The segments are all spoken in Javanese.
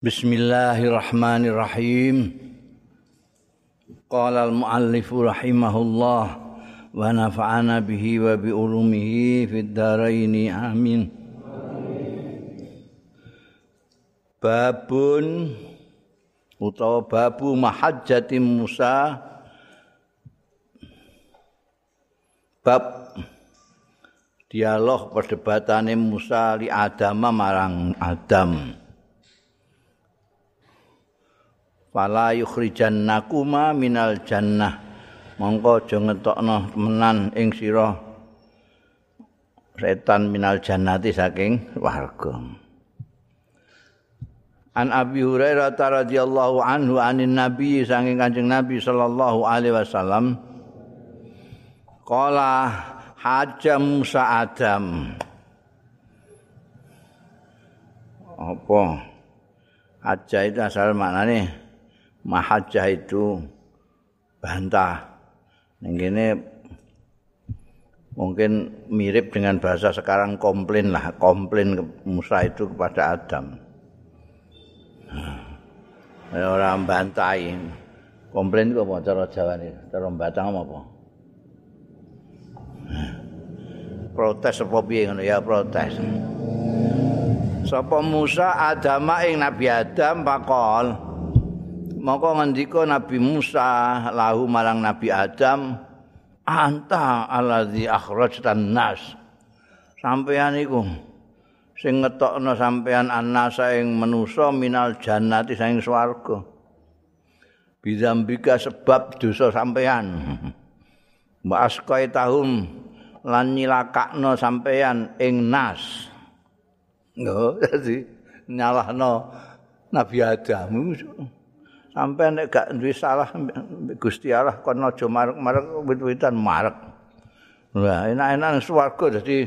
Bismillahirrahmanirrahim. Qala al-muallif rahimahullah wa nafa'ana bihi wa bi ulumihi fid dharain amin. Babun utawa babu mahajjati Musa bab dialog perdebatane Musa li Adam marang Adam. Fala yukhrijannakuma minal jannah. Mongko aja ngetokno menan ing sira setan minal jannati saking warga. An Abi Hurairah radhiyallahu anhu anin Nabi saking Kanjeng Nabi sallallahu alaihi wasallam qala hajam Musa Adam. Apa? Aja itu asal maknanya mahajah itu bantah. Ini mungkin mirip dengan bahasa sekarang komplain lah, komplain Musa itu kepada Adam. Nah, orang bantahin. Komplain itu apa cara Jawa ini? Cara Batang apa? Protes apa piye ya protes. Sapa Musa Adama ing Nabi Adam pakol. Maka ngendika Nabi Musa lahu marang Nabi Adam anta allazi akhrajtan nas sampean iku sing ngetokno sampean annasa ing manusa minal jannati saing swarga. Bidzambika sebab dosa sampean mbak tahum lan nyilakakno sampean ing nas. Yo, jadi nyalahno Nabi Adam. Sampai nek gak duwe salah Gusti Allah kon aja marek-marek wit-witan marek. Lah enak-enak swarga dadi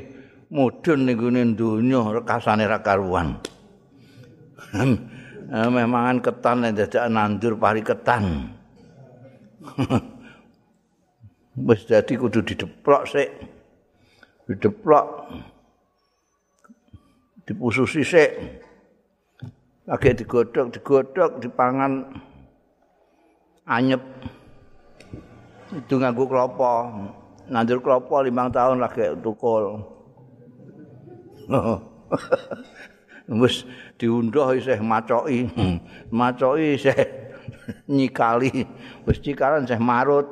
mudhun ning gone donya rekasane ra karuan. Memang ketan nek dadak nandur pari ketan. Wis dadi kudu dideplok sik. Dideplok. Dipususi sik. Lagi digodhog, digodhog, dipangan. Anyep. Itu nganggo klopo nandur klopo limang tahun lagi tukul. Wis diunduh isih macoki. Macoki isih nyikali. Wis cikaran isih marut.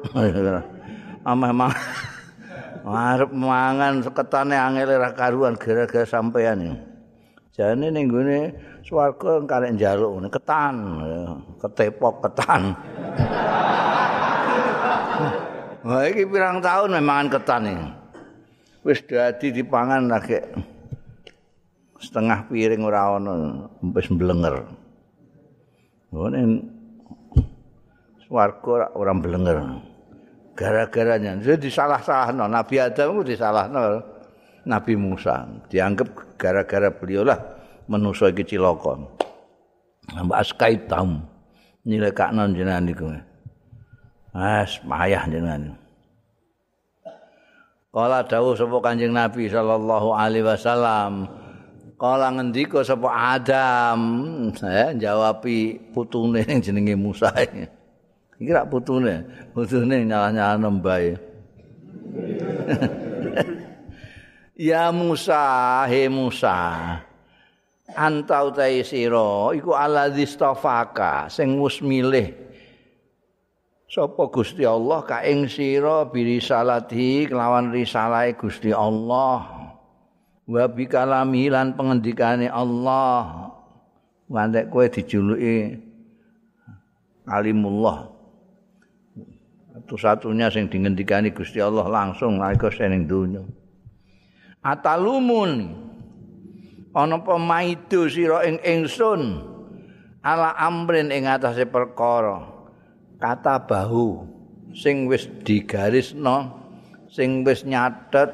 Ameh mang arep mangan seketane angel ra karuan gara-gara sampean jane ning gone swarga karek njaluk ketan ketepok ketan Wah iki pirang tahun memang ketan iki. Wis dadi dipangan lagi setengah piring ora ono wis mblenger. Ngene swarga ora mblenger. Gara-garanya jadi disalah-salahno Nabi Adam itu disalahno Nabi Musa. Dianggap gara-gara beliau lah manusa iki cilaka. Mbak Askaitam nilekakno jenengan niku. Mas payah jenengan. Kala dawuh sapa Kanjeng Nabi sallallahu alaihi wasallam. Kala ngendika sapa Adam, saya jawabi putune jenenge Musa. Iki rak putune, putune nyala-nyala nembae. ya Musa, he Musa. Anta utai sira iku alladzi stafaka sing wis milih. Sapa Gusti Allah ka ing sira birisalati kelawan risalahe Gusti Allah. Wa bi kalami lan pengendikane Allah. Wantek kowe dijuluki alimullah satu-satunya sing dingendikani Gusti Allah langsung nalika seneng donya. Atalumun ana apa maido sira ing ingsun ala amrin ing atase perkara. Kata bahu sing wis digarisno sing wis nyatet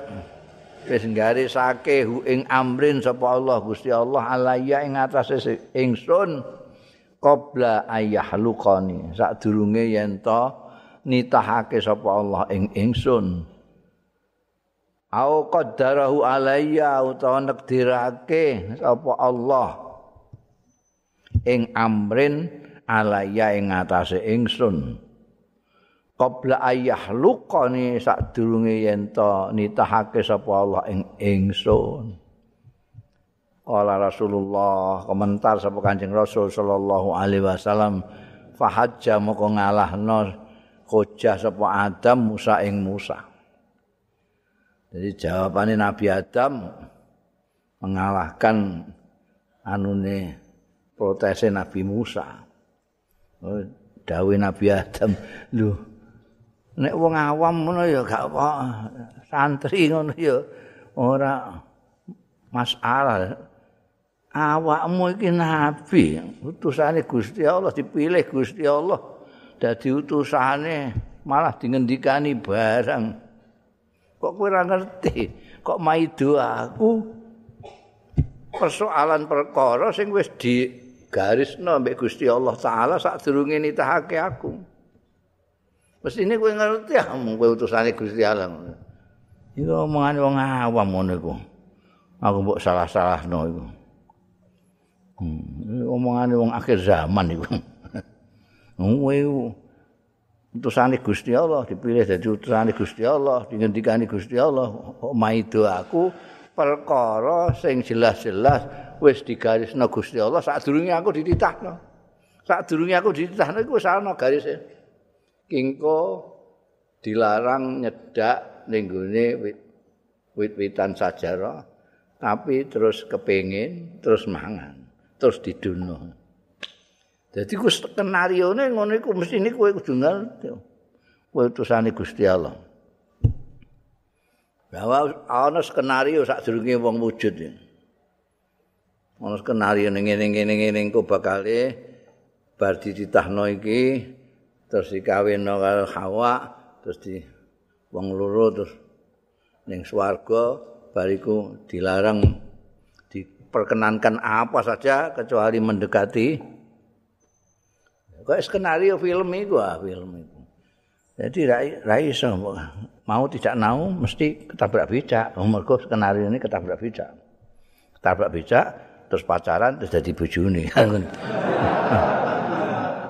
wis garisake hu ing amrin sapa Allah Gusti Allah alaya ing atase ingsun qabla ayyahlukani sadurunge yen to nitahake sapa Allah ing ingsun au qaddarahu alayya utawa nekdirake sapa Allah. Ing amrin alaya ing ngatasé ingsun. Qabla ayah luqani sadurunge yen to nitahake sapa Allah ing ingsun. Kala Rasulullah komentar sapa Kanjeng Rasul sallallahu alaihi wasallam fahajja moko ngalahno kojah sapa Adam Musa ing Musa. Jadi jawabannya Nabi Adam mengalahkan anune protesnya Nabi Musa. Oh, dawe Nabi Adam, lho nek wong awam ngono ya gak apa santri ngono ya ora masalah. Awakmu iki nabi utusane Gusti Allah dipilih Gusti Allah. Dadi utusane malah dingendikani barang kok kowe ora ngerti? Kok maido aku? Persoalan perkara sing wis di garisno mbek Gusti Allah taala sadurunge nitahake aku. Mesti ini kowe ngerti ah kowe utusane Gusti Allah. Iku omongane wong awam ngono iku. Aku mbok salah-salahno iku. Hmm. Omongane wong akhir zaman iku. Kowe utusane Gusti Allah dipilih dadi utusane Gusti Allah, dingendikani Gusti Allah, maido aku perkara sing jelas-jelas wis digarisno Gusti Allah sadurunge aku dititahno. Sadurunge aku dititahno iku wis ana garise. Kingko dilarang nyedak ning gone wit-witan sajarah tapi terus kepengin terus mangan. terus diduno. Jadi ku skenario ini ngono iku mesti ini kue kudu ngerti. Kue utusane Gusti Allah. Bahwa ana skenario sak durunge wong wujud. Ana skenario ning ngene ngene ngene engko bakal bar dititahno iki terus dikawinno karo Hawa terus di wong loro terus ning swarga bariku dilarang perkenankan apa saja kecuali mendekati kok skenario film itu ah film itu jadi rai iso mau tidak mau mesti ketabrak becak. Mergo skenario ini ketabrak becak. Ketabrak becak terus pacaran terus jadi bojone.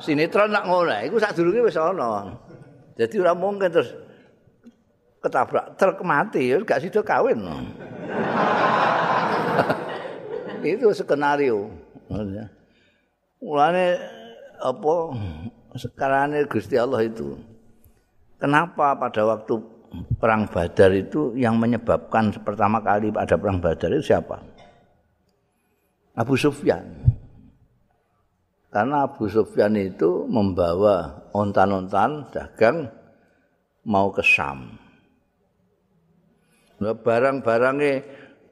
Sinetron nak ngono iku sadurunge wis ana jadi ora mungkin terus ketabrak truk mati ya gak sida kawin. Itu skenario. Mulane apa sekarang Gusti Allah itu kenapa pada waktu perang Badar itu yang menyebabkan pertama kali ada perang Badar itu siapa? Abu Sufyan. Karena Abu Sufyan itu membawa ontan-ontan dagang mau ke Sam. Barang-barangnya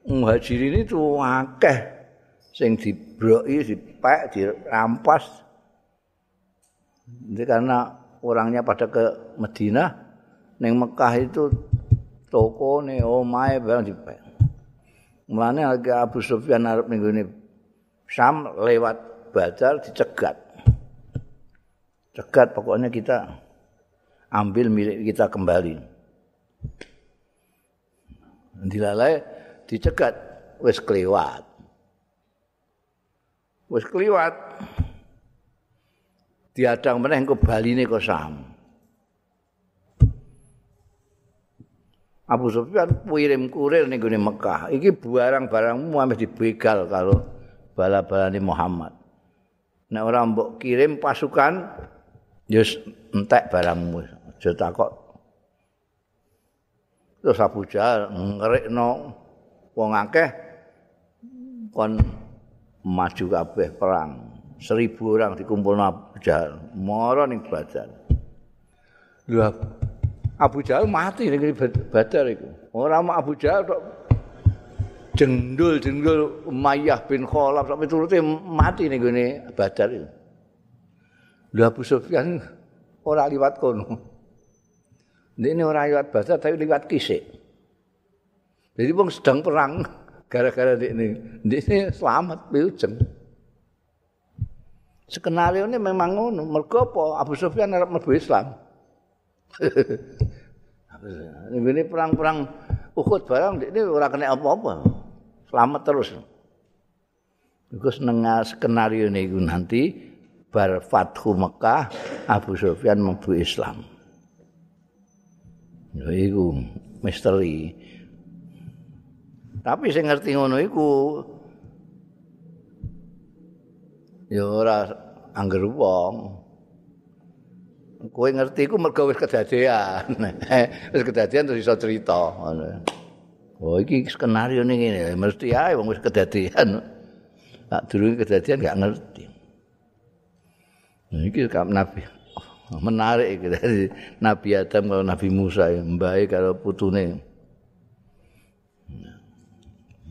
muhajirin itu akeh sing dibroki, dipek, dirampas. Jadi karena orangnya pada ke Medina, neng Mekah itu toko nih, omae barang dipek. Mulane lagi Abu Sufyan arep minggu ini Sam lewat Badar dicegat. Cegat pokoknya kita ambil milik kita kembali. Dilalai dicegat wis kelewat. wis kliwat diadang meneh engko baline kok sam Abu Sufyan kirim kurir ning gone Mekah. Iki barang-barangmu ameh dibegal karo bala-balane Muhammad. Nek ora mbok kirim pasukan ya entek barangmu aja takok. Terus Abu Jahal ngerikno wong akeh kon maju kabeh perang. Seribu orang dikumpul Abu Jahal. Moro ning Badar. Lho Abu Jahal mati ning Badar iku. Ora mau Abu Jahal tok jendul-jendul Umayyah bin Khalaf sampai turute mati ning gone Badar iku. Lho Abu Sufyan ora liwat kono. Ini ora liwat Badar tapi liwat Kisik. Jadi wong sedang perang gara-gara ini, ini selamat biujeng. Skenario ini memang ngono. Mergo apa? Abu Sufyan harap mlebu Islam. ini perang-perang Uhud barang ini ora kena apa-apa. Selamat terus. Iku seneng skenario niku nanti bar Fathu Mekah Abu Sufyan mlebu Islam. Ya iku misteri. Tapi sing ngerti ngono iku ya ora angger wong. Kowe ngerti iku mergo wis kedadian. wis kedadian terus iso cerita ngono. Oh iki skenario ning ngene mesti ae wong wis kedadian. Tak durung kejadian gak ngerti. Nah, ini kan Nabi menarik iki dari Nabi Adam kalau Nabi Musa ya, mbae kalau putune.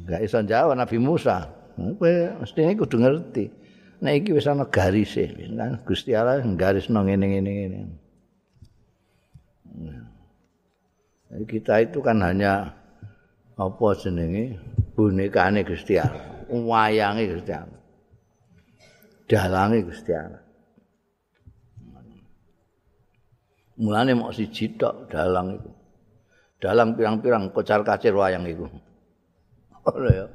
Gak iso jawab Nabi Musa. Kowe mesti kudu ngerti. Nek iki wis ana garise, kan Gusti Allah garis nang ngene-ngene ngene. kita itu kan hanya apa jenenge bonekane Gusti Allah. wayange Gusti Allah. Dalange Gusti Allah. Mulane mok siji tok dalang iku. Dalang pirang-pirang kocar-kacir wayang iku. Ora ya.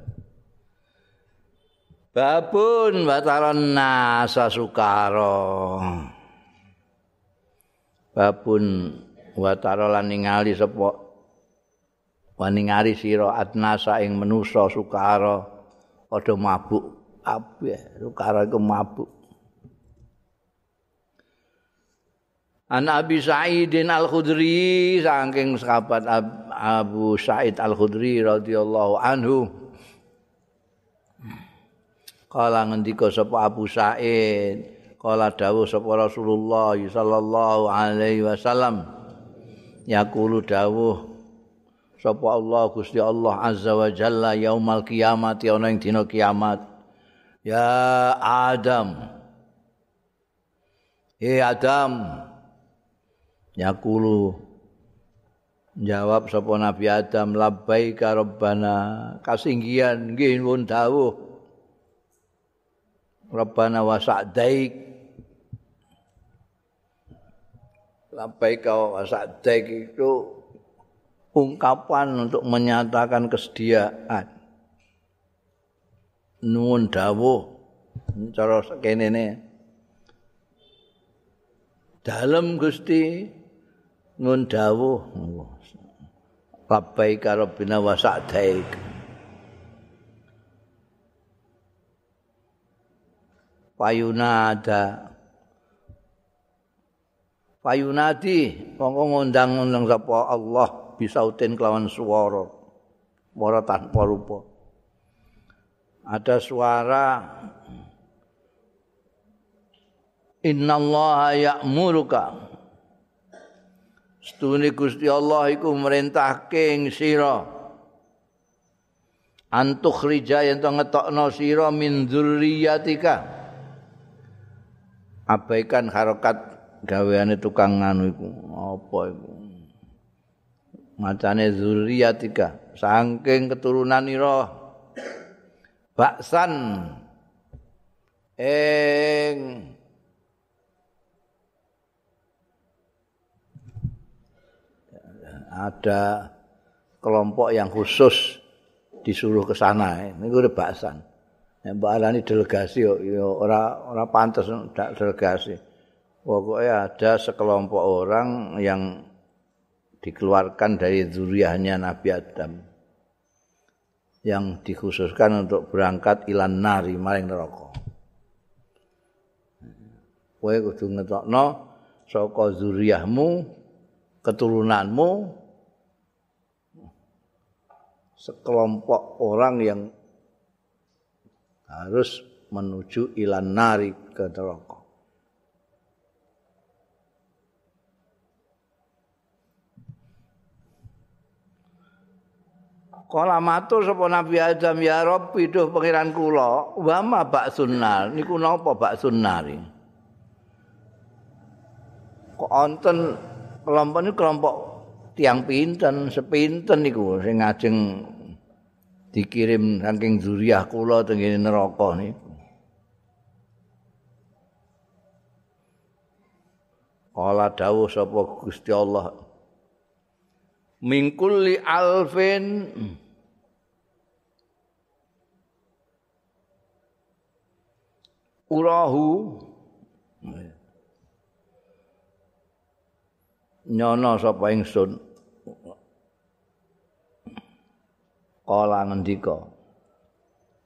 Babun bataran nasa sukaro. Babun watara lan ningali sapa waningali sira atnasa ing menusa sukara. padha mabuk kabeh karo iku mabuk Ana Abi Sa'idin Al-Khudri saking sahabat Abu Sa'id Al-Khudri radhiyallahu anhu Kala ngendika sapa Abu Sa'id kala dawuh sapa Rasulullah sallallahu alaihi wasallam yaqulu dawuh sapa Allah Gusti Allah azza wa jalla yaumal kiamat ana ing dina kiamat. Ya Adam Hei Adam Yakulu jawab sapa Nabi Adam labbaika rabbana kasinggihan nggih nuwun dawuh Rabbana wa sa'daik labbaika wa sa'daik itu ungkapan untuk menyatakan kesediaan. Nuwun dawuh cara kene ne. Dalem Gusti nuwun dawuh. Labbaika rabbina wa sa'daik. Payunada. Payunadi mongko ngundang-undang sapa Allah bisautin kelawan suara suara tanpa rupa. Ada suara innallaha ya'muruka. Setune Gusti Allah iku merintahke sira. Antuk rija yen to ngetokno sira min dzurriyyatika abaikan harokat gaweane tukang nganu iku. Apa iku? Macane zuriyatika saking keturunan ira. Baksan. Ing ada kelompok yang khusus disuruh ke sana. Ini udah baksan mbak Alani delegasi yo ora ora pantas delegasi pokoknya ada sekelompok orang yang dikeluarkan dari zuriyahnya Nabi Adam yang dikhususkan untuk berangkat ilan nari maring neraka. Kowe kudu ngetokno saka zuriyahmu, keturunanmu sekelompok orang yang harus menuju ilan nari ke neraka. Kala matur sapa Nabi Adam ya Rabb piduh pangeran kula wa ma bak sunnar niku napa bak sunnar kok wonten kelompok niku kelompok tiang pinten sepinten niku sing ngajeng dikirim saking zuriyah kula teng neraka niku. Kala dawuh sapa Gusti Allah mingkuli alfin. Urahu nyono sapa ingsun kala ngendika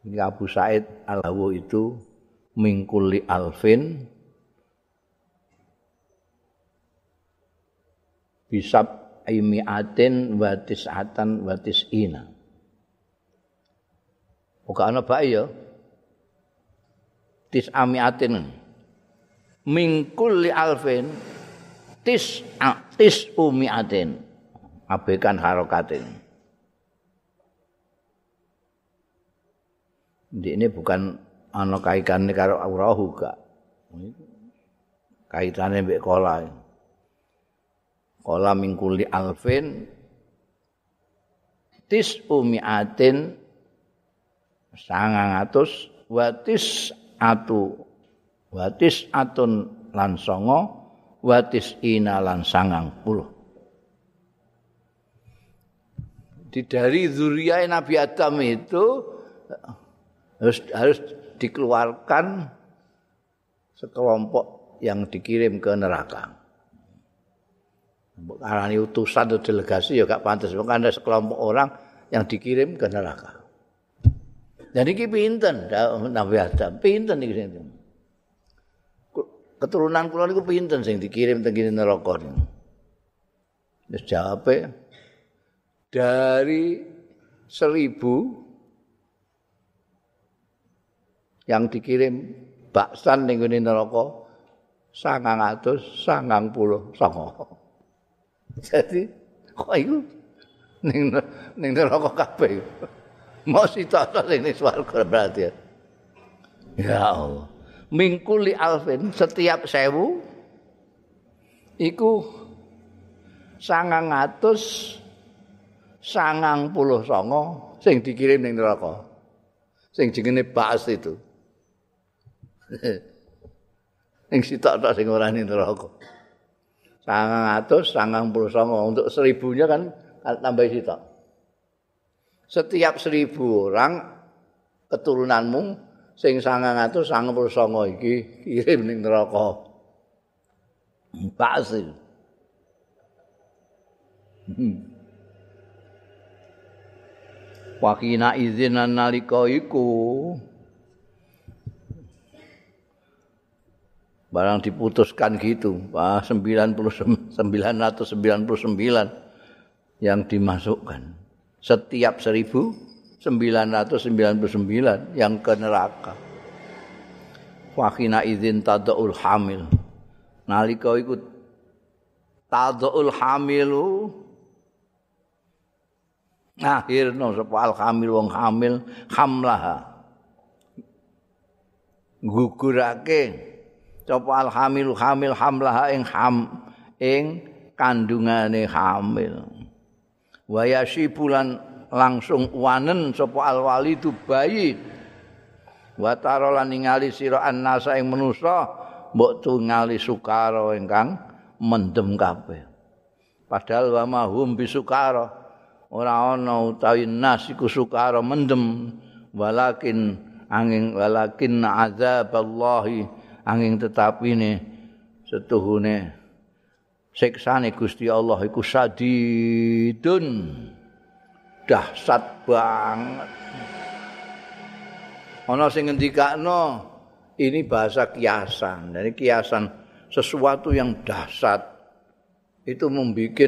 iki Abu Said Al-Hawu itu mingkuli alfin bisab imiatin wa tis'atan wa tis'ina Muka ana bae ya. Tis amiatin. Mingkul li alfin tis tis umiatin. Abekan harokatin. Ini bukan ana kaitannya karo aurahu gak. Kaitannya mbek kola. Kola mingkuli alfin tis umiatin sangang atus watis atu watis atun lan songo watis ina lan sangang puluh di dari zuriat Nabi Adam itu harus harus dikeluarkan sekelompok yang dikirim ke neraka. Karena utusan atau delegasi ya gak pantas. Bukan ada sekelompok orang yang dikirim ke neraka. Dan iki pinten Nabi Adam, pinten iki sing keturunan kula niku pinten sing dikirim teng kene neraka niku. Wis jawabe dari seribu yang dikirim baksan ning kene neraka sangang atus sangang puluh songo. Jadi kok itu ning ning neraka kabeh. Mau sita-sita sing swarga berarti. Ya Allah. Mingkuli alfin setiap sewu iku sangang atus sangang puluh songo sing dikirim ning neraka. Sing jenenge bas itu. Sing sitok-tok sing ora ning neraka. Sangang atus sangang puluh songo untuk seribunya kan tambah sitok. setiap seribu orang keturunanmu sing sangang atus sangang puluh songo iki kirim ning neraka pasti hmm. wakina izinan nalika iku barang diputuskan gitu Wah, 99 999 yang dimasukkan setiap 1999 yang ke neraka. Wakina izin tadaul hamil. Nalika iku tadaul hamilu akhirno sapa al hamil wong hamil hamlaha. Gugurake sapa al hamil hamlaha ing ham ing kandungane hamil. wayasi bulan langsung wanen sapa alwali tu bayi. Wa tarolan ningali sira annasa ing manusa mbok tungali sukara ingkang mendem kabeh. Padahal wa mahum bisukara ora ana utawi nas iku sukara mendem. Walakin angin walakin azaballahi angin tetapine setuhune siksane Gusti Allah iku sadidun. Dahsyat banget. Ana sing ngendikakno ini bahasa kiasan. Dari kiasan sesuatu yang dahsyat. Itu membuat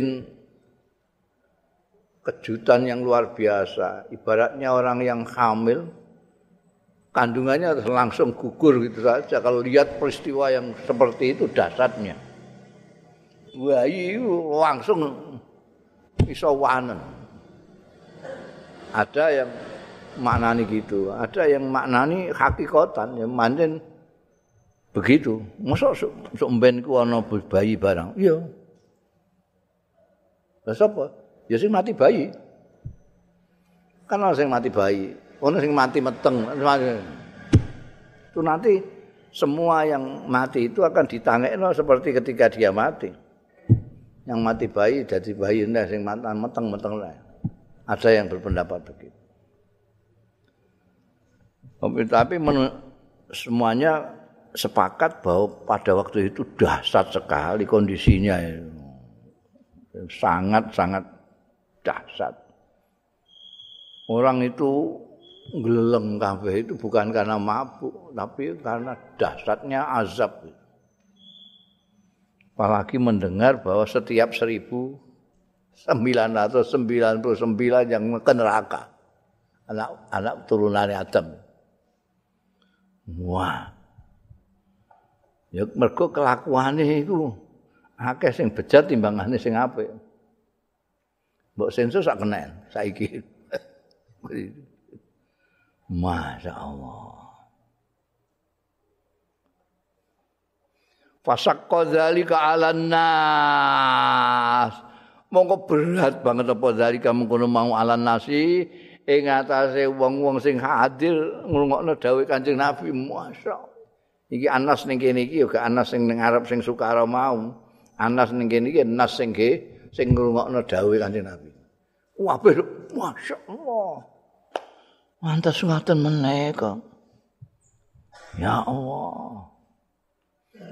kejutan yang luar biasa. Ibaratnya orang yang hamil kandungannya langsung gugur gitu saja kalau lihat peristiwa yang seperti itu dahsyatnya bayi langsung iso wanen. Ada yang maknani gitu, ada yang maknani hakikatan yang manjen begitu. Masa sok mben ku ana bayi barang. Iya. Lah sapa? Ya sing mati bayi. Kan sing mati bayi, ana sing mati meteng. Itu nanti semua yang mati itu akan ditangekno seperti ketika dia mati. yang mati bayi jadi bayi ndak sing mantan meteng-meteng lah. Ada yang berpendapat begitu. Tapi semuanya sepakat bahwa pada waktu itu dahsyat sekali kondisinya sangat sangat dahsyat orang itu geleng kabeh itu bukan karena mabuk tapi karena dahsyatnya azab apalagi mendengar bahwa setiap seribu sembilan ratus sembilan puluh sembilan yang ke neraka anak anak turunan Adam wah Ya mergo kelakuane iku akeh sing bejat timbangane sing apik. Mbok sensus sak kenen saiki. Masya Allah. Fasakko dzalika 'alan nas. Mongko berat banget apa dzalika mengkono mau 'alan nasi ing atase wong-wong sing hadir ngrungokno dawuh Kanjeng Nabi. Masya Allah. iki anas ning kene iki ya anas sing ning Arab sing sukara mau anas ning kene iki anas sing ge sing ngrungokno dawuh Kanjeng Nabi wah masyaallah mantas ngaten menika ya Allah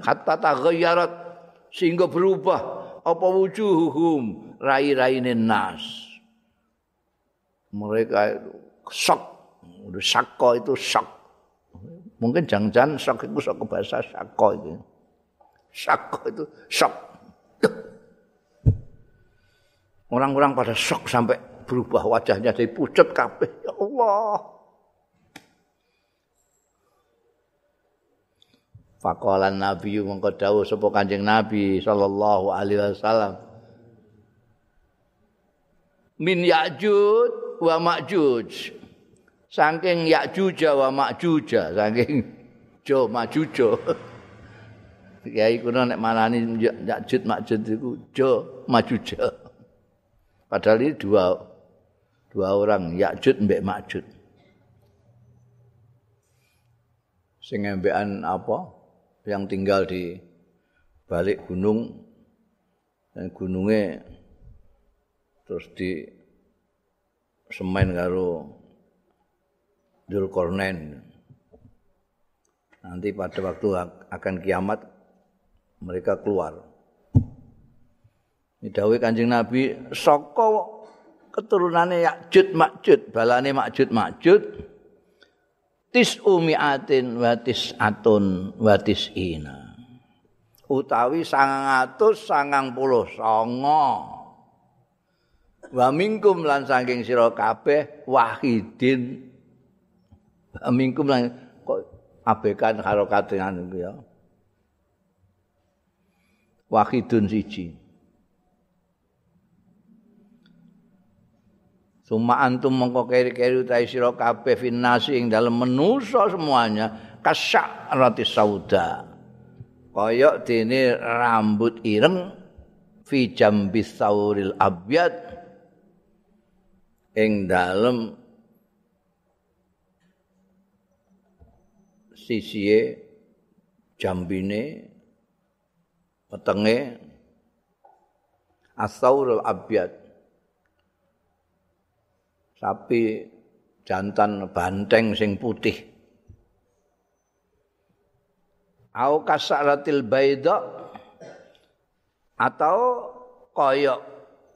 hatta taghayyarat sehingga berubah apa wujuhum rai-raine nas mereka itu shock udah sakko itu shock Mungkin jangan-jangan shock itu shock bahasa syako itu. Syako itu shock. Orang-orang pada shock sampai berubah wajahnya dari pucat kabeh. Ya Allah. Fakolan Nabi mengko dawuh sapa Kanjeng Nabi sallallahu alaihi wasallam. Min Ya'jud wa Ma'juj. saking Ya'juj wa Ma'juj saking Jo Ma'juj Kiai kuno nek manani Ya'juj Ma'juj iku Jo Ma'juj padahal ini dua dua orang Ya'juj mbek Ma'juj sing embekan apa yang tinggal di balik gunung dan gunungnya terus di semen karo Dzulkarnain. Nanti pada waktu akan kiamat mereka keluar. Ini dawai Kanjeng Nabi saka keturunannya Yakjud Makjud, balane Makjud Makjud tis umiatin watis atun watis ina. Utawi sangang atus sangang puluh songo. Wa mingkum lan saking sira kabeh wahidin mingkum lah kok abekan harokat dengan itu ya. Wahidun siji. Suma antum mengko keri-keri utai sira kabeh finnasi ing dalem menusa semuanya kasyak roti sauda. Kaya dene rambut ireng fi jambis sauril abyad ing dalem sisihe jambine wetenge asaurul abyad sapi jantan banteng sing putih. Au kasaratil baida atau koyok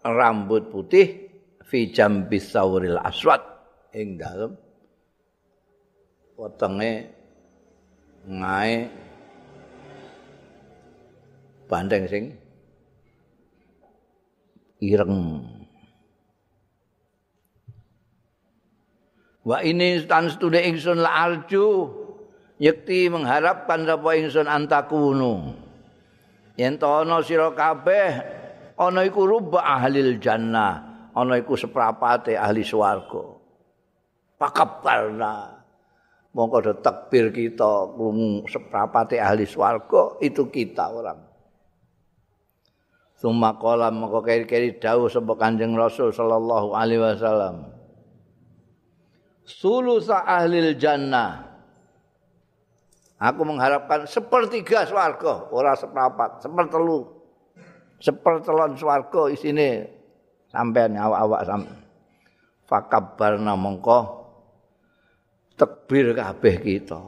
rambut putih fi jambis sauril aswad ing dalem. Wetenge ngae bandeng sing ireng wa ini tan studi ingsun la arju. Yekti mengharapkan sapa ingsun antakunu yen to ana sira kabeh ana iku rubba ahli jannah ana iku seprapate ahli swarga. Pakapalna. Mongko do takbir kita krungu seprapate ahli swarga itu kita orang. Suma kolam mongko keri-keri dawuh sapa Kanjeng Rasul sallallahu alaihi wasallam Sulusa ahli jannah Aku mengharapkan sepertiga swarga, ora seprapat, sepertelu. Sepertelon swarga isine sampean awak-awak sampean. Fakabbarna mongko tekbir kabeh kita.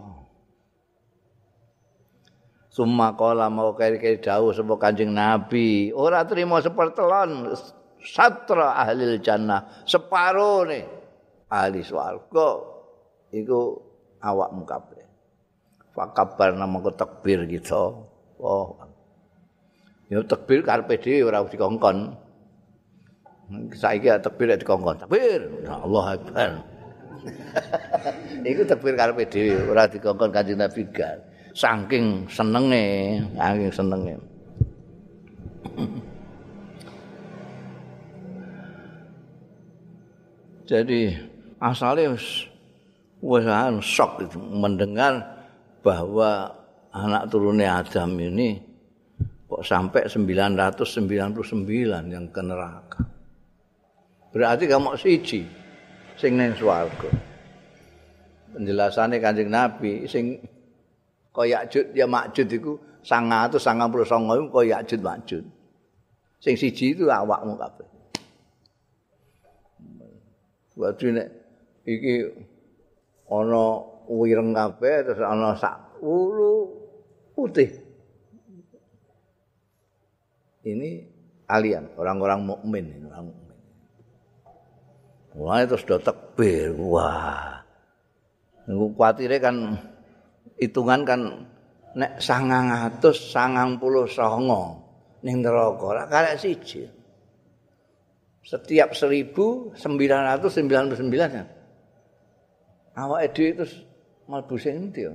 Summa qala mau kiri-kiri dawuh sapa Kanjeng Nabi, ora trimo sepertelon satra ahli jannah, separone ahli swarga iku awakmu kabeh. Fakabar nama takbir gitu. Oh. Ya takbir karepe dhewe ora usah dikongkon. Saiki takbir dikongkon. Takbir. Allah Akbar. Iku takbir karepe dhewe ora dikongkon Kanjeng Nabi gak. saking senenge, saking senenge. Jadi asalnya wis shock itu mendengar bahwa anak turunnya Adam ini kok sampai 999 yang ke neraka. Berarti kamu siji sing ning swarga. Penjelasannya Kanjeng Nabi sing kaya jud ya makjud iku 199 iku kaya jud makjud. Sing siji itu awakmu kabeh. Berarti nek iki ana wireng kabeh terus ana sak ulu putih. Ini kalian orang-orang mukmin, orang mukmin. Wah, terus do tekbir. Wah. Nunggu kuatire kan hitungan kan nek sangang atus sangang puluh songo ning neraka ora karek siji setiap seribu sembilan ratus sembilan puluh sembilan ya awak edi itu malbu sing ndi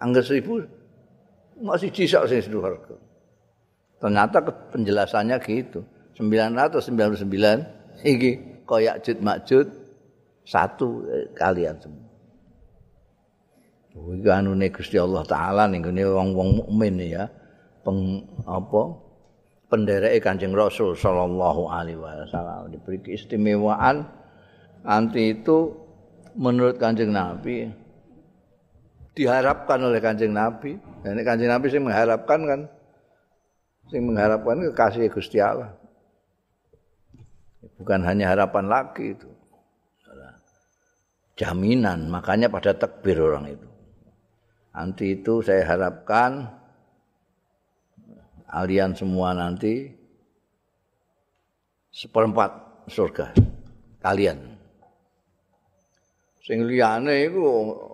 angger seribu. Mau siji sok sing neraka ternyata penjelasannya gitu. Sembilan ratus sembilan puluh sembilan iki koyak jud makjud satu eh, kalian semua. Iki anune Gusti Allah taala ning ngene wong-wong mukmin ya. Peng apa? Pendereke Kanjeng Rasul sallallahu alaihi wasallam. Diberi keistimewaan. Anti itu menurut Kanjeng Nabi diharapkan oleh Kanjeng Nabi. Dan Kanjeng Nabi sing mengharapkan kan sing mengharapkan kekasih Gusti Allah. Bukan hanya harapan lagi itu. Jaminan, makanya pada takbir orang itu. Nanti itu saya harapkan kalian semua nanti seperempat surga kalian. Sing liyane iku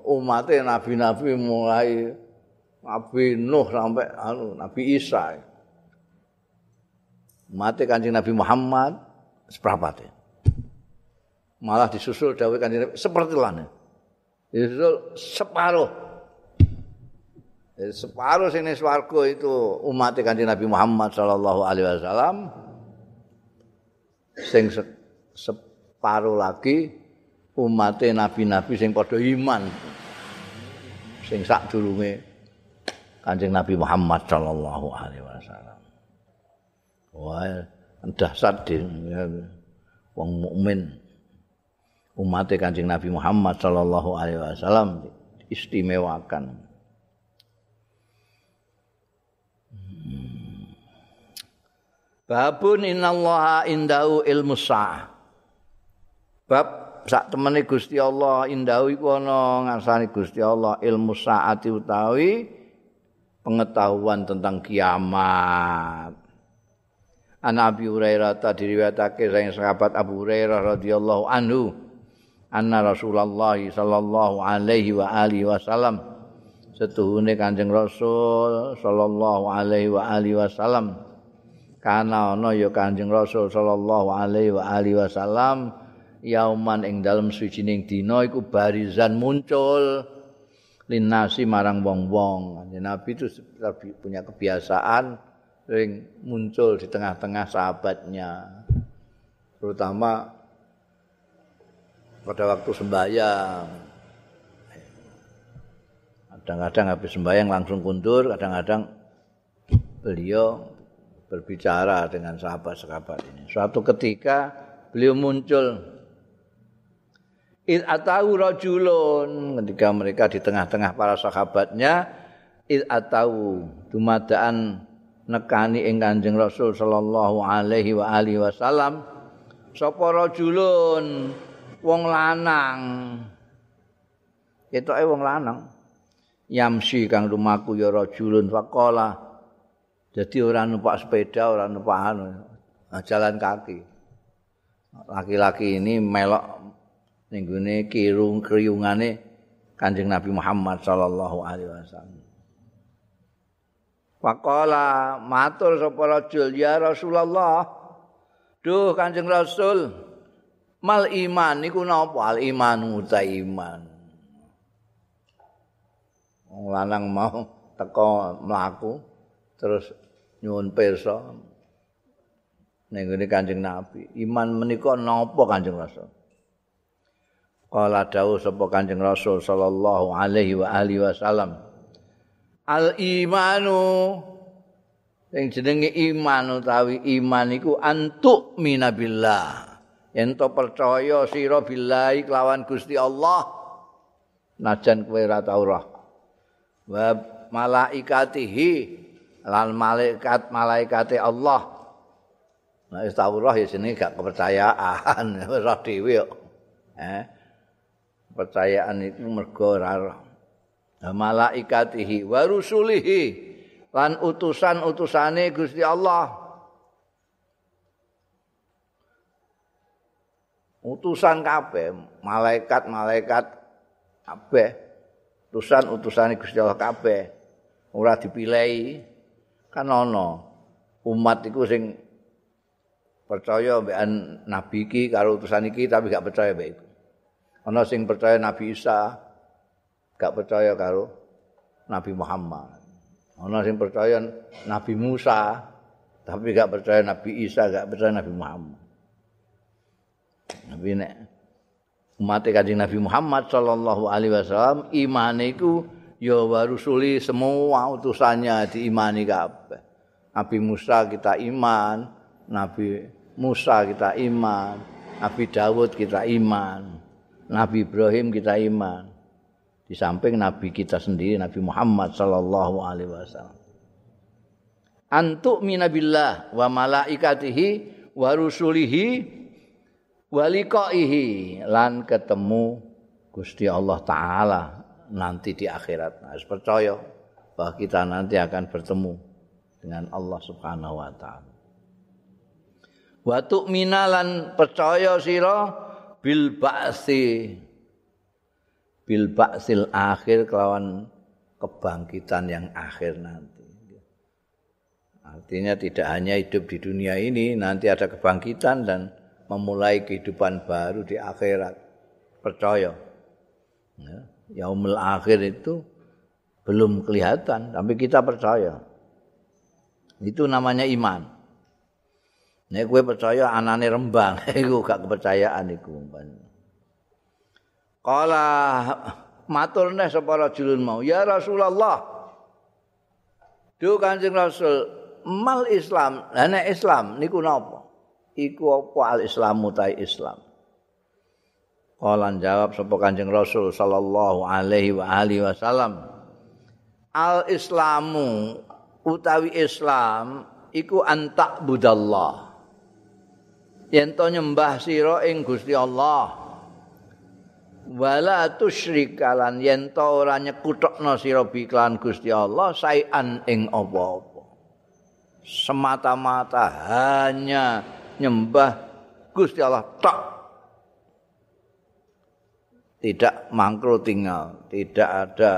umate nabi-nabi mulai Nabi Nuh sampai anu Nabi Isa. Mati Kanjeng Nabi Muhammad seperempat. Malah disusul dawuh Kanjeng Nabi seperti lane. Disusul separuh separuh sini swarga itu umat kanjeng Nabi Muhammad sallallahu alaihi wasallam sing separuh lagi umat nabi-nabi sing padha iman. Sing sak durunge kanjeng Nabi Muhammad sallallahu alaihi wasallam. Wah dahsyat wong mukmin. Umat kanjeng Nabi Muhammad sallallahu alaihi wasallam istimewakan Babun innallaha indahu ilmu sa'ah. Bab sak temene Gusti Allah indahu iku ana ngarsane Gusti Allah ilmu saati utawi pengetahuan tentang kiamat. An Abi Hurairah tadi diriwayatake saking sahabat Abu Hurairah radhiyallahu anhu anna Rasulullah sallallahu alaihi wa alihi wasallam setuhune Kanjeng Rasul sallallahu alaihi wa alihi wasallam kana ana ya Kanjeng Rasul sallallahu alaihi wa alihi wasallam yauman ing dalem sucining dina iku barizan muncul linasi marang wong-wong. Nabi itu punya kebiasaan sering muncul di tengah-tengah sahabatnya. Terutama pada waktu sembahyang. Kadang-kadang habis sembahyang langsung kundur, kadang-kadang beliau berbicara dengan sahabat-sahabat ini. Suatu ketika beliau muncul id atau rajulun ketika mereka di tengah-tengah para sahabatnya id atau dumadaan nekani ing Kanjeng Rasul sallallahu alaihi wa alihi wasallam sapa rajulun? Wong lanang. Ketoke wong lanang. Yamsi kang lumaku ya rajulun faqala. Jadi ora numpak sepeda ora numpak anu jalan kaki. Laki-laki ini melok ning gone kirung kriyungane Kanjeng Nabi Muhammad sallallahu alaihi wasallam. Faqala matur sapa rajul ya Rasulullah? Duh Kanjeng Rasul mal iman niku napa? Al iman uta iman. Wong lanang mau teko mlaku terus nyuwun pirsa. Ning Kanjeng Nabi iman menika napa Kanjeng Rasul Kala dawuh sapa Kanjeng Rasul sallallahu alaihi wa alihi wasallam. Al imanu sing jenenge iman utawi iman iku antuk minabillah. Yen to percaya sira billahi kelawan Gusti Allah najan kowe ora tau roh. Wa malaikatihi lan malaikat malaikate Allah. Nah, wis tau roh ya jenenge gak kepercayaan, roh dhewe kok. Eh? Kepercayaan itu mergo ora malaikatihi wa rusulihi lan utusan-utusane Gusti Allah. Utusan kabeh malaikat-malaikat kabeh utusan-utusane Gusti Allah kabeh. Ora dipilih kan ana umat iku sing percaya mbek nabi iki karo utusan iki tapi gak percaya mbek ana sing percaya Nabi Isa gak percaya karo Nabi Muhammad. Ana sing percaya Nabi Musa tapi gak percaya Nabi Isa gak percaya Nabi Muhammad. Nabi nek umat kanjeng Nabi Muhammad sallallahu alaihi wasallam iman iku ya warusuli semua utusannya diimani kabeh. Nabi Musa kita iman Nabi Musa kita iman Nabi Dawud kita iman Nabi Ibrahim kita iman. Di samping Nabi kita sendiri, Nabi Muhammad sallallahu alaihi wasallam. Antuk minabillah wa malaikatihi wa rusulihi wa liqaihi lan ketemu Gusti Allah taala nanti di akhirat. Harus percaya bahwa kita nanti akan bertemu dengan Allah Subhanahu wa taala. Wa tu'mina lan percaya sira bil ba'si bil ba'sil akhir kelawan kebangkitan yang akhir nanti. Artinya tidak hanya hidup di dunia ini, nanti ada kebangkitan dan memulai kehidupan baru di akhirat. Percaya. Ya, yaumul akhir itu belum kelihatan, tapi kita percaya. Itu namanya iman. Nek kowe percaya anane rembang, iku gak kepercayaan iku. Kala matur neh sapa rajulun mau, ya Rasulullah. Duh Kanjeng Rasul, mal Islam, lah nek Islam niku napa? Iku apa al Islamu ta Islam? Kala jawab sapa Kanjeng Rasul sallallahu alaihi wa alihi wasallam. Al Islamu utawi Islam iku antak budallah. Yen to nyembah sira ing Gusti Allah. Wala tusyrikalan yen to ora nyekutokno sira biklan Gusti Allah saian ing apa-apa. Semata-mata hanya nyembah Gusti Allah tok. Tidak mangkro tinggal tidak ada.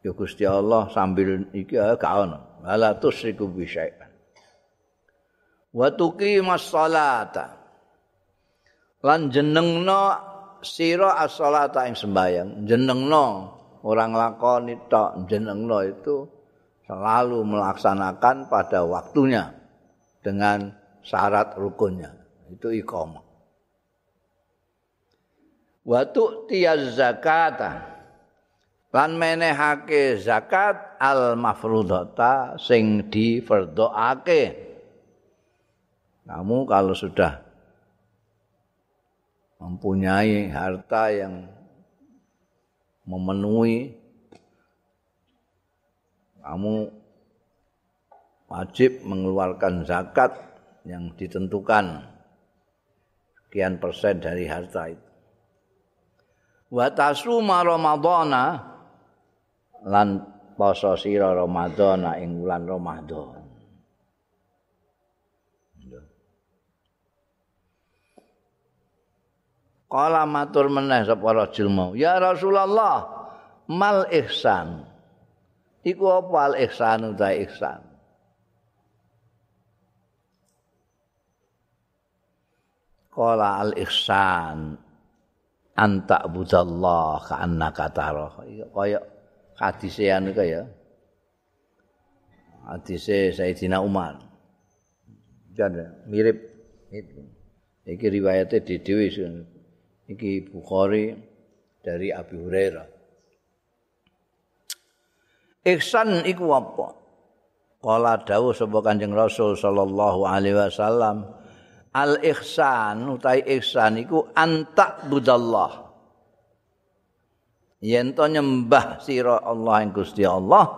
Ya Gusti Allah sambil iki gak ono. Wala tusyriku bi wa tuqimas salata. Lan jenengno sira as-salata ing sembayang jenengno orang lakoni tok jenengno itu selalu melaksanakan pada waktunya dengan syarat rukunnya. Itu iqamah. Wa tu'tiyaz zakata. Lan menehake zakat al mafrudata sing difardhoake Kamu kalau sudah mempunyai harta yang memenuhi kamu wajib mengeluarkan zakat yang ditentukan sekian persen dari harta itu. Wa tasuma ramadhana lan poso sira Ramadan ing wulan Ramadan. Kala matur meneh sapa rajul mau, "Ya Rasulullah, mal ihsan." Iku apa al ihsan utawa ihsan? Kala al ihsan anta budallah ka annaka tarah. Kaya hadise anu kaya. Hadise Sayyidina Umar. Kan mirip itu. Iki riwayatnya di Dewi Iki Bukhari dari Abi Hurairah. Ihsan iku apa? Kala dawuh sapa Kanjeng Rasul sallallahu alaihi wasallam, al ihsan utai ihsan iku antak budallah. Yen to nyembah sira Allah ing Gusti Allah,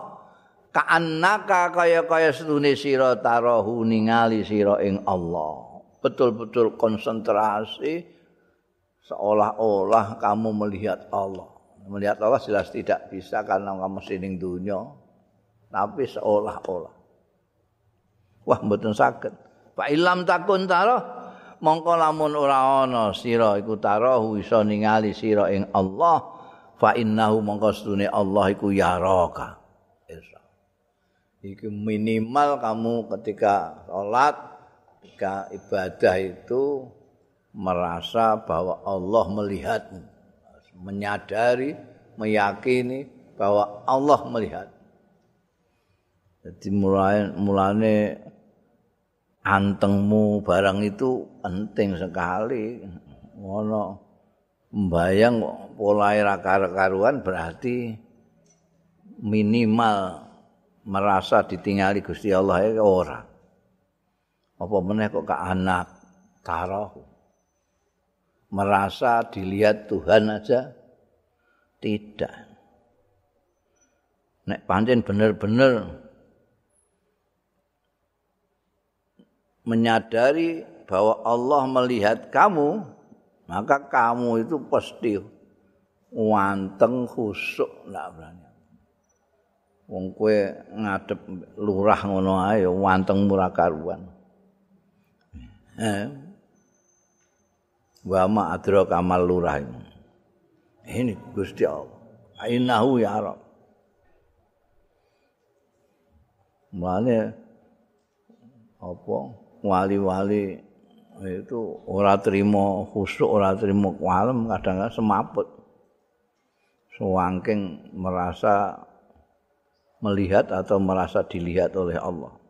ka'annaka kaya-kaya setune sira tarahu ningali sira ing Allah. Betul-betul konsentrasi seolah-olah kamu melihat Allah. Melihat Allah jelas tidak bisa karena kamu sining dunia. Tapi seolah-olah. Wah, mboten saged. Fa ilam takun taro mongko lamun ora ana sira iku tarahu iso ningali sira ing Allah fa innahu mongko sedune Allah iku yaraka. Iki minimal kamu ketika sholat, ketika ibadah itu merasa bahwa Allah melihat, menyadari, meyakini bahwa Allah melihat. Jadi mulai mulane antengmu barang itu penting sekali. Ngono mbayang pola karuan berarti minimal merasa ditinggali Gusti Allah ya ora. Apa meneh kok ke anak tarahu. Merasa dilihat Tuhan aja tidak. Nek pancen bener-bener menyadari bahwa Allah melihat kamu, maka kamu itu pasti wanteng khusuk ndak berani. Wong kowe ngadep lurah ngono ae wanteng murah karuan. Eh, wa ma adra kamal lurah ini. Gusti Allah. Ainahu ya rab Mane apa wali-wali itu ora terima khusuk ora terima kalem kadang-kadang semaput. Sewangking merasa melihat atau merasa dilihat oleh Allah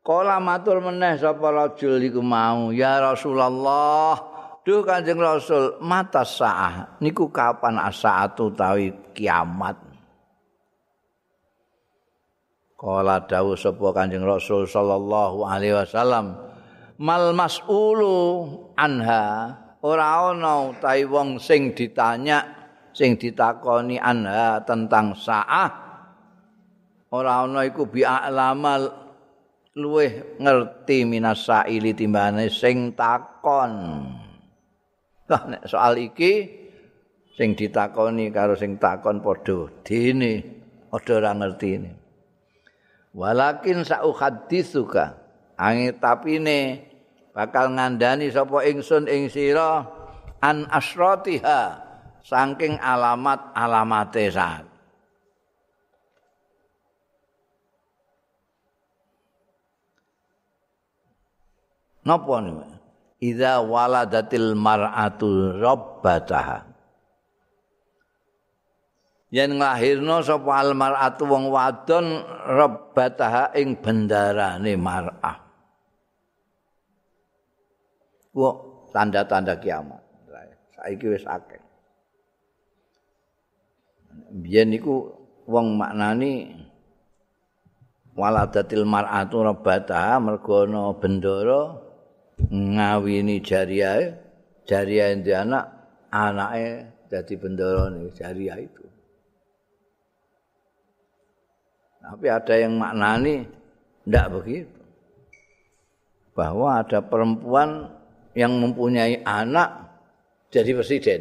Kala matur meneh sapa rajul iku mau, ya Rasulullah, duh Kanjeng Rasul, mata saah. Niku kapan asaatu tawi kiamat. Kala dawuh sapa Kanjeng Rasul sallallahu alaihi wasallam, mal mas'ulu anha? Ora ana utawi wong sing ditanya sing ditakoni anha tentang saah. Ora ana iku bi a'lamal luweh ngerti minasaili timbane sing takon. Lah nek soal iki sing ditakoni karo sing takon padha dene padha ora ngerti ini. Walakin sa'u haditsuka angi tapine bakal ngandani sapa ingsun ing sira an asratiha saking alamat alamate Napa niku? Idza waladatil mar'atu rabbataha. Yen nglahirna sapa al mar'atu wong wadon rabbataha ing bendarane mar'ah. Wo tanda-tanda kiamat. Saiki wis akeh. Biyen niku wong maknani waladatil mar'atu rabbataha mergo ana bendara ngawini jariah jariah yang anak anaknya jadi bendoro jariah itu. Tapi ada yang maknani tidak begitu. Bahwa ada perempuan yang mempunyai anak jadi presiden.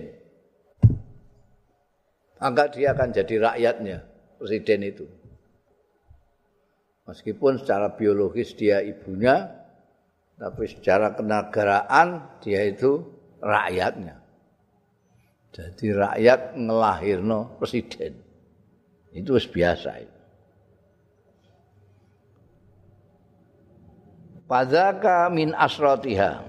Maka dia akan jadi rakyatnya presiden itu. Meskipun secara biologis dia ibunya, tapi secara kenegaraan dia itu rakyatnya. Jadi rakyat ngelahirno presiden. Itu biasa itu. Padaka min asrotiha.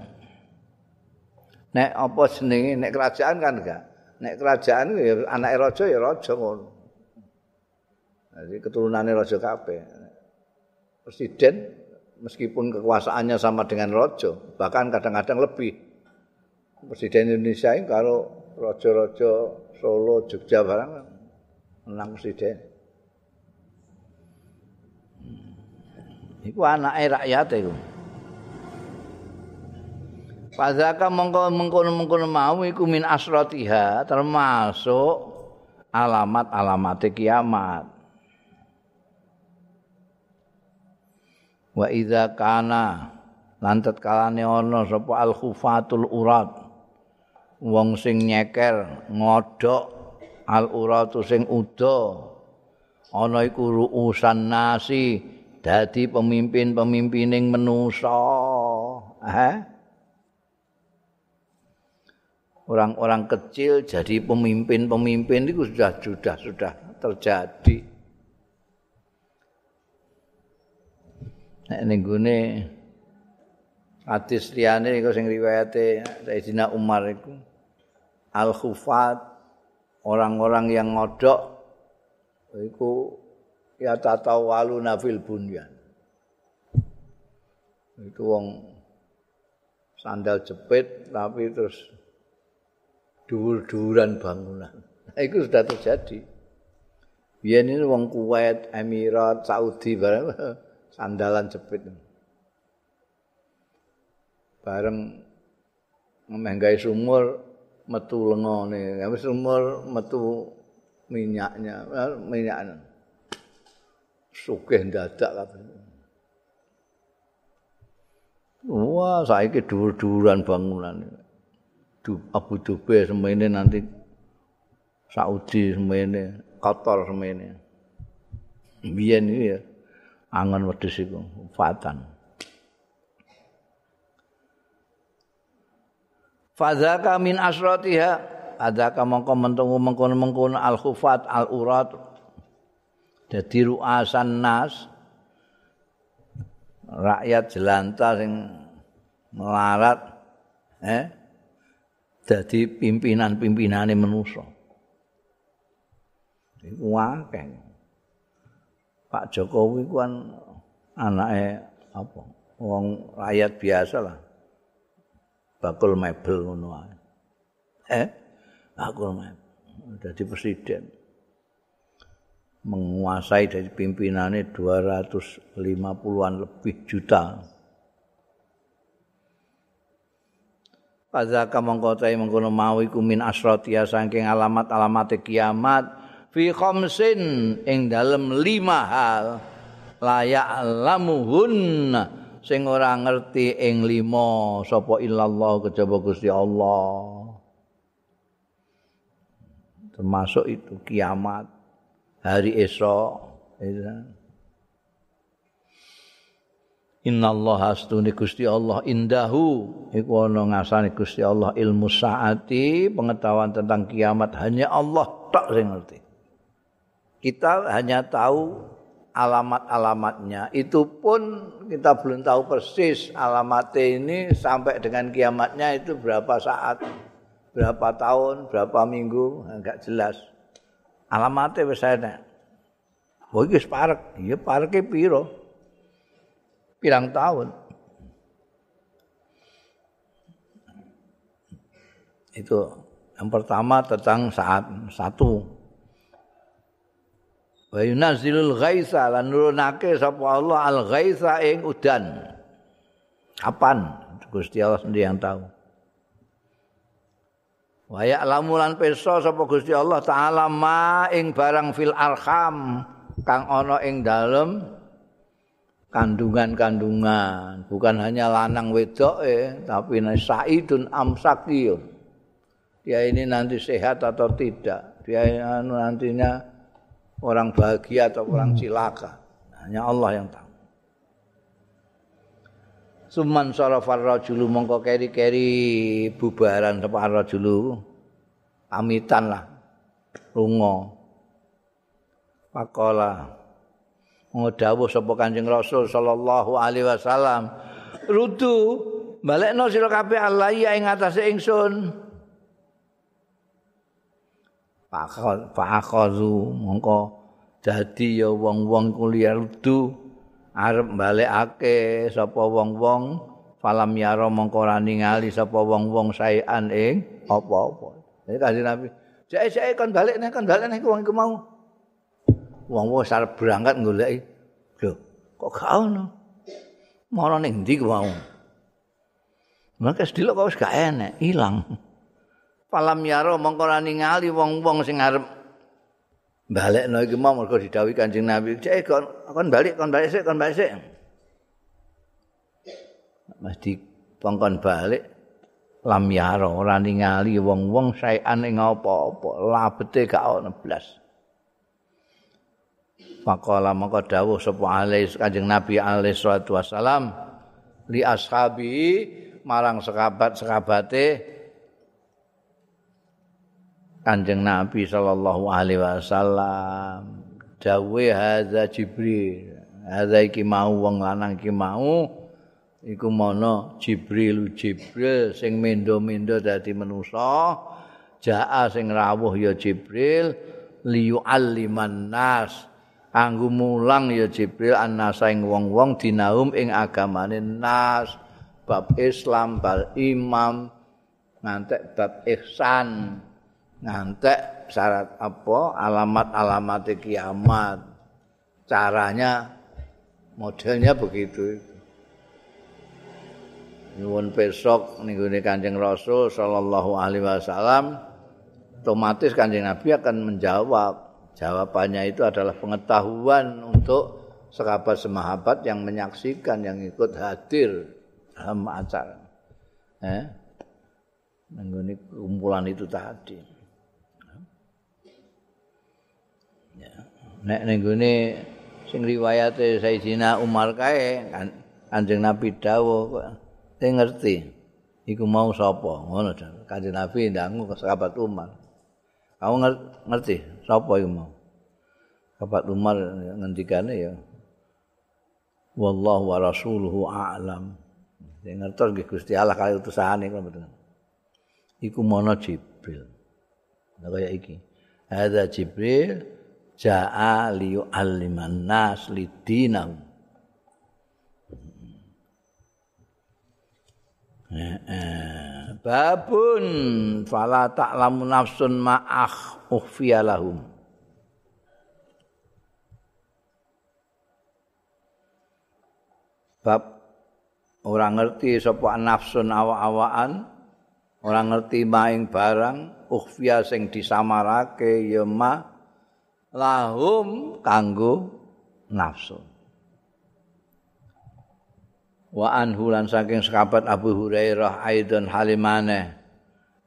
Nek apa jenenge nek kerajaan kan enggak. Nek kerajaan ya anak raja ya raja ngono. Jadi keturunannya raja kabeh. Presiden meskipun kekuasaannya sama dengan raja, bahkan kadang-kadang lebih. Presiden Indonesia ini kalau raja-raja Solo, Jogja barang menang presiden. Iku anake rakyat iku. Padaka mongko mengkono-mengkono mau iku min asratiha termasuk alamat-alamat kiamat. Wa idza kana lantet kalane ana sapa al khufatul urat wong sing nyeker ngodhok al uratu sing uda. Ana iku ruusan nasi dadi pemimpin-pemimpining manusa. Eh orang-orang kecil jadi pemimpin-pemimpin itu sudah sudah sudah terjadi. Nek ning gone hadis liyane iku sing riwayate Sayyidina Umar iku al-khufat orang-orang yang ngodok iku ya tatawalu nafil bunyan. Itu wong sandal jepit tapi terus dhuwur-dhuwuran bangunan. Itu sudah terjadi. Biar ini wong Kuwait, Emirat, Saudi, bareng sandalan jepit. Bareng memenggai sumur, metu lengone. Habis sumur, metu minyaknya, minyaknya. Sugih dadak kabeh. Wah, saiki dhuwur-dhuwuran bangunan. Abu Dhabi semene nanti Saudi semene, Qatar semene. Biyen iki ya angon wedhus iku fatan. Fadzaka min asratiha adzaka mongko mentungu mengkono-mengkono al-khufat al-urat dadi ruasan nas rakyat jelanta sing melarat eh dadi pimpinan-pimpinane manusa. Iku akeh. Pak Jokowi ku kan anake apa? Wong rakyat biasa lah. Bakul mebel ngono ae. Eh? Bakul mebel. Dadi presiden. Menguasai dari pimpinannya 250-an lebih juta. Mongko ta'i mengkono mau iku min asratia saking alamat-alamat kiamat fi khamsin ing dalem lima hal layak lamuhun sing ora ngerti ing lima sapa illallah kejaba Gusti Allah. Termasuk itu kiamat hari esok Inna Allah astuni Gusti Allah indahu. Iku ana ngasane Gusti Allah ilmu saati pengetahuan tentang kiamat. Hanya Allah tak sing ngerti. Kita hanya tahu alamat-alamatnya. Itu pun kita belum tahu persis alamatnya ini sampai dengan kiamatnya itu berapa saat, berapa tahun, berapa minggu, enggak jelas. Alamatnya wis ana. Oh iki parek, iya pareke piro? pirang tahun. Itu yang pertama tentang saat satu. Wa yunazzilul ghaitsa lan nurunake sapa Allah al ghaitsa ing udan. Kapan? Gusti Allah sendiri yang tahu. Wa ya'lamu lan pirsa sapa Gusti Allah taala ma ing barang fil arham kang ana ing dalem kandungan-kandungan, bukan hanya lanang wedok eh, tapi saidun amsakiyun. Dia ini nanti sehat atau tidak. dia anu nantinya orang bahagia atau orang cilaka. Hanya Allah yang tahu. Suman sarafar rajulu mongko keri-keri bubaran sapa rajulu pamitan lah. Lunga. Pakola. Ngedawuh sapa Kanjeng Rasul sallallahu alaihi wasallam. Rudu balekno sira kabeh Allah ya ing atase ingsun pakhazu mongko dadi ya wong-wong kuliah rudu arep balekake sapa wong-wong falam yaro mongko ora ningali sapa wong-wong saean ing apa-apa. Jadi kanjeng Nabi jek-jek kon balik nek kon balik nek wong iku mau. Wong-wong sarep berangkat goleki lho kok gak ono? Ning ndi ku mau? Maka sedilok kok wis gak enek, ilang. Palam yaro mongko ra ningali wong-wong sing arep balekno iki mau mergo didhawuhi Kanjeng Nabi, "Cek kon kon balik, kon balik sik, kon balik sik." Mesti pongkon balik lam yaro ora ningali wong-wong saean ing apa-apa, labete gak ono blas. Faqala maka dawuh sapa alaihi Kanjeng Nabi alaihi salatu wasalam li ashabi marang sekabat-sekabate Kanjeng Nabi sallallahu alaihi wasallam dawe hadza Jibril. Hadza iki mau wong lanang iki mau iku mono Jibril Jibril sing mendo-mendo dadi manusa jaa sing rawuh ya Jibril liyu'alliman nas kanggo mulang ya Jibril annasa ing wong-wong dinaum ing agamane nas bab Islam bab imam ngantek bab ihsan ngantek syarat apa alamat-alamat kiamat caranya modelnya begitu nyuwun besok ning Kanjeng Rasul sallallahu alaihi wasallam otomatis Kanjeng Nabi akan menjawab Jawabannya itu adalah pengetahuan untuk sekabat semahabat yang menyaksikan, yang ikut hadir dalam acara. Eh? Kumpulan itu tadi. Nek nengguni sing riwayate Sayyidina Umar kae kan Kanjeng Nabi dawuh kok ngerti iku mau sapa ngono Kanjeng Nabi ndangu ke sahabat Umar Kamu ngerti sapa iku mau? Bapak Umar ngendikane ya. Wallahu wa rasuluhu a'lam. Sing ngertos nggih Gusti Allah kali utusane kok mboten. Iku mono Jibril. Kaya iki. Hadza Jibril ja'a liyu'alliman nas lidinahum. babun fala ta'lamu nafsun ma'akh ukhfiya lahum bab orang ngerti sapa nafsun awa-awaan orang ngerti maing barang ukhfiya sing disamarake ya ma lahum kanggo nafsun wa anhu lan saking sahabat Abu Hurairah aidon halimane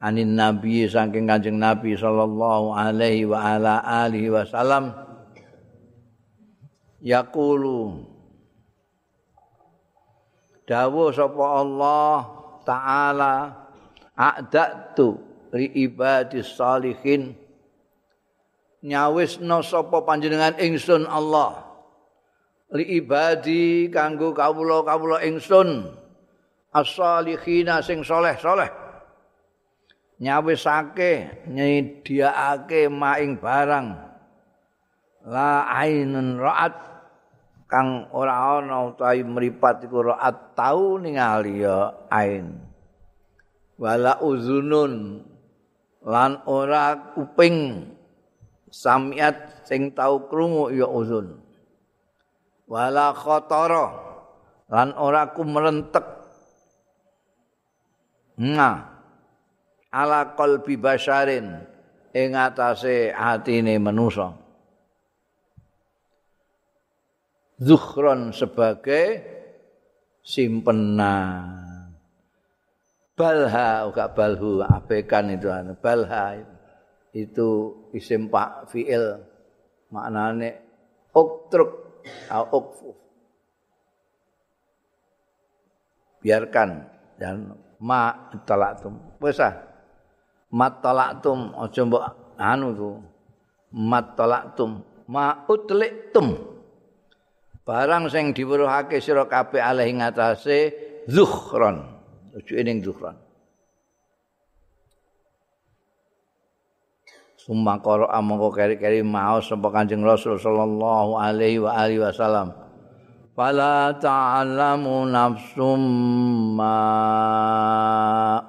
anin nabi saking kanjeng nabi sallallahu alaihi wa ala alihi wasallam yaqulu dawuh sapa Allah taala a'datu li ibadis salihin nyawisna sapa panjenengan ingsun Allah. Li ibadi kanggo kawula-kawula ingsun. As-salihina sing saleh-saleh nyawisake nyediaake maing barang. La ainun ra'at. Kang ora ana utawi mripat iku ra'at tau ningali ya ain. Wala uzunun. Lan ora kuping samiat sing tau krungu ya uzun. Wala khatara. Lan ora kumrentek nah ala qalbi basyarin ing atase atine manusa. Zukhron sebagai simpenan. Balha uga balhu abekan itu balha itu isim pak fiil. Maknane uktruk au ukfu biarkan. Dan ma talaktum. Wis ah. Mat talaktum. Aja mbok anu tu. Mat talaktum. Ma utliktum. Barang sing diweruhake sira kabeh alih ngatasé zuhron ojo ning zuhron Summa amangka keri-keri maos sapa Kanjeng Rasul sallallahu alaihi wa alihi wasallam. Fala ta'lamu nafsum ma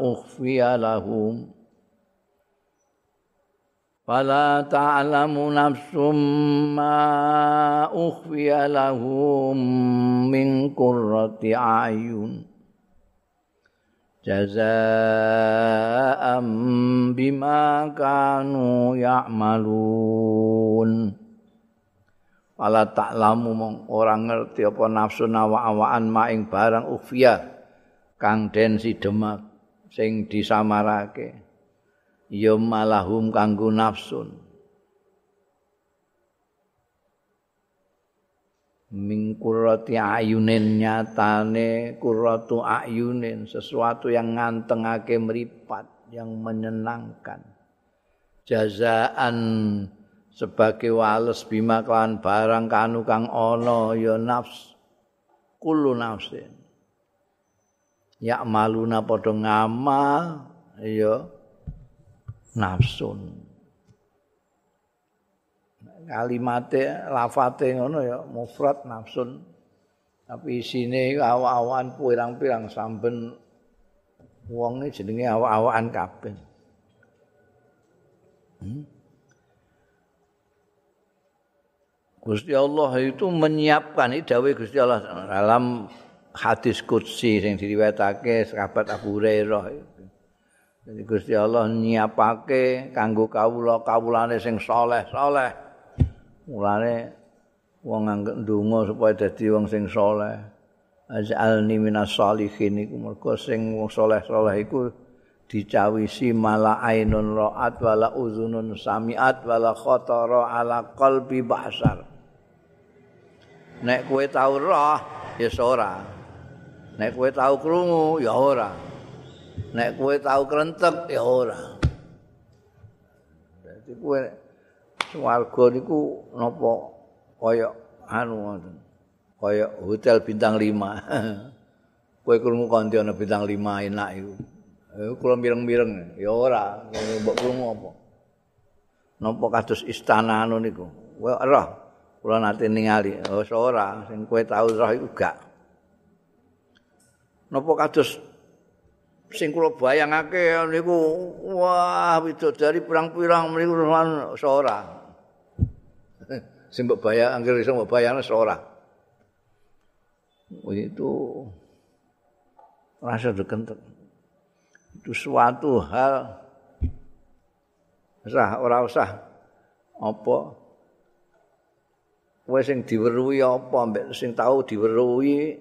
ukhfiya lahum. Fala ta'lamu nafsum ma ukhfiya lahum min qurrati ayun. Jazaa'an bima kanu ya'malun Wala ta'lamu mong orang ngerti apa nafsu nawa-awaan maing barang ufia kang den si demak sing disamarake. Ya malahum kanggo nafsun min kurrati ayunin nyatane kurratu ayunin sesuatu yang ngantengake meripat yang menyenangkan. Jazaan sebagai wales bima klan barang kanu kang ana ya nafs kullu nafsin. Ya maluna padha ngamal ya nafsun kalimate lafate ngono ya mufrad nafsun. Tapi isine awak-awakan pirang-pirang samben wonge jenenge awak-awakan kabeh. Hmm? Gusti Allah itu menyiapkan ini dawai Gusti Allah dalam hadis qudsi yang diriwayatake sahabat Abu Hurairah. Jadi Gusti Allah nyiapake kanggo kawula kawulane sing saleh-saleh Mulane wong anggere ndonga supaya dadi wong sing saleh. Azalni minas salihin iku mergo sing wong saleh-saleh iku dicawisi mala ainun ra'at wala uzunun samiat wala khatara ala qalbi basar. Nek kowe tau roh ya ora. Nek kowe tau krungu ya ora. Nek kowe tau krentek ya ora. Dadi kowe swarga niku napa kaya anu ngoten. Kaya hotel bintang 5. Kowe krungu kanthi ana bintang 5 enak iku. Eh kula mireng-mireng ya ora, mbok krungu apa. Napa kados istana anu niku? Kowe roh. Kula nate ningali, oh ora sing kowe tau roh iku gak. Napa kados sing kula bayangake niku wah widodari pirang-pirang mriku ora. Sing mbok bayar anggere iso mbok bayar ora. Oh, itu rasa dekentek. Itu suatu hal sah ora usah apa. Kowe sing diweruhi apa? Mbek sing tau diweruhi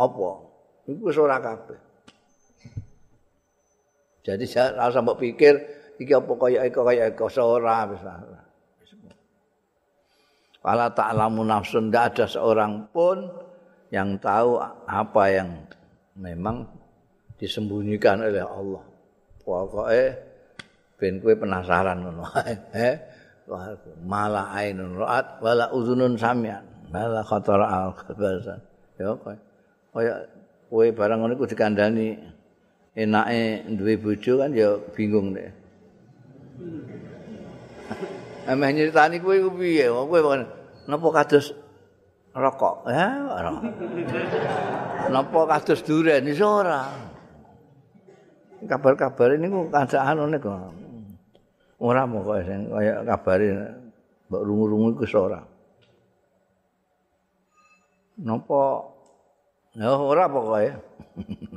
apa? Iku wis ora kabeh. Jadi saya rasa mbok pikir iki apa kaya iki kaya iki ora wis Fala ta'lamu nafsun tidak ada seorang pun yang tahu apa yang memang disembunyikan oleh Allah. Pokoknya ben kowe penasaran ngono eh malah ainun ra'at wala uzunun samian wala khatara al khabasan. Ya kowe. Kaya kowe barang ngono iku dikandani enake duwe bojo kan ya bingung deh Ameh nyeritani kowe ku piye? Kowe napa kados rokok? Ya, ora. Napa kados duren iso ora? Kabar-kabar ini ku keadaan ngene kok. Ora pokoke sing kaya kabare mbok rungu-rungu iku iso ora. Napa Ya ora pokoke.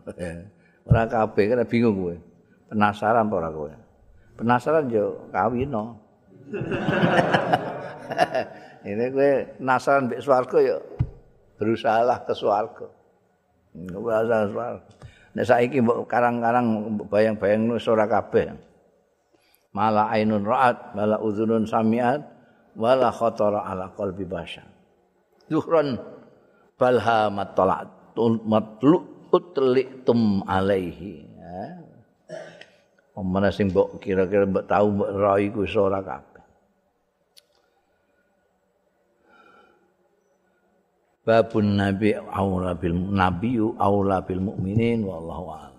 ora kabeh kena bingung kowe. Penasaran apa ora kowe? Penasaran yo kawino. Ini kowe nasaran mbek swarga ya berusahalah ke swarga. Berusaha swarga. Nek saiki mbok karang-karang bayang-bayang wis ora kabeh. mala ainun ra'at wala udhunun sami'at wala khatara ala qalbi basyar zuhran balha matalat matlu utlitum alaihi ya. Omana sing mbok kira-kira mbok tahu mbok ro iku ora kabeh. Babun nabi aula bil nabiyu aula bil mukminin wallahu a'lam.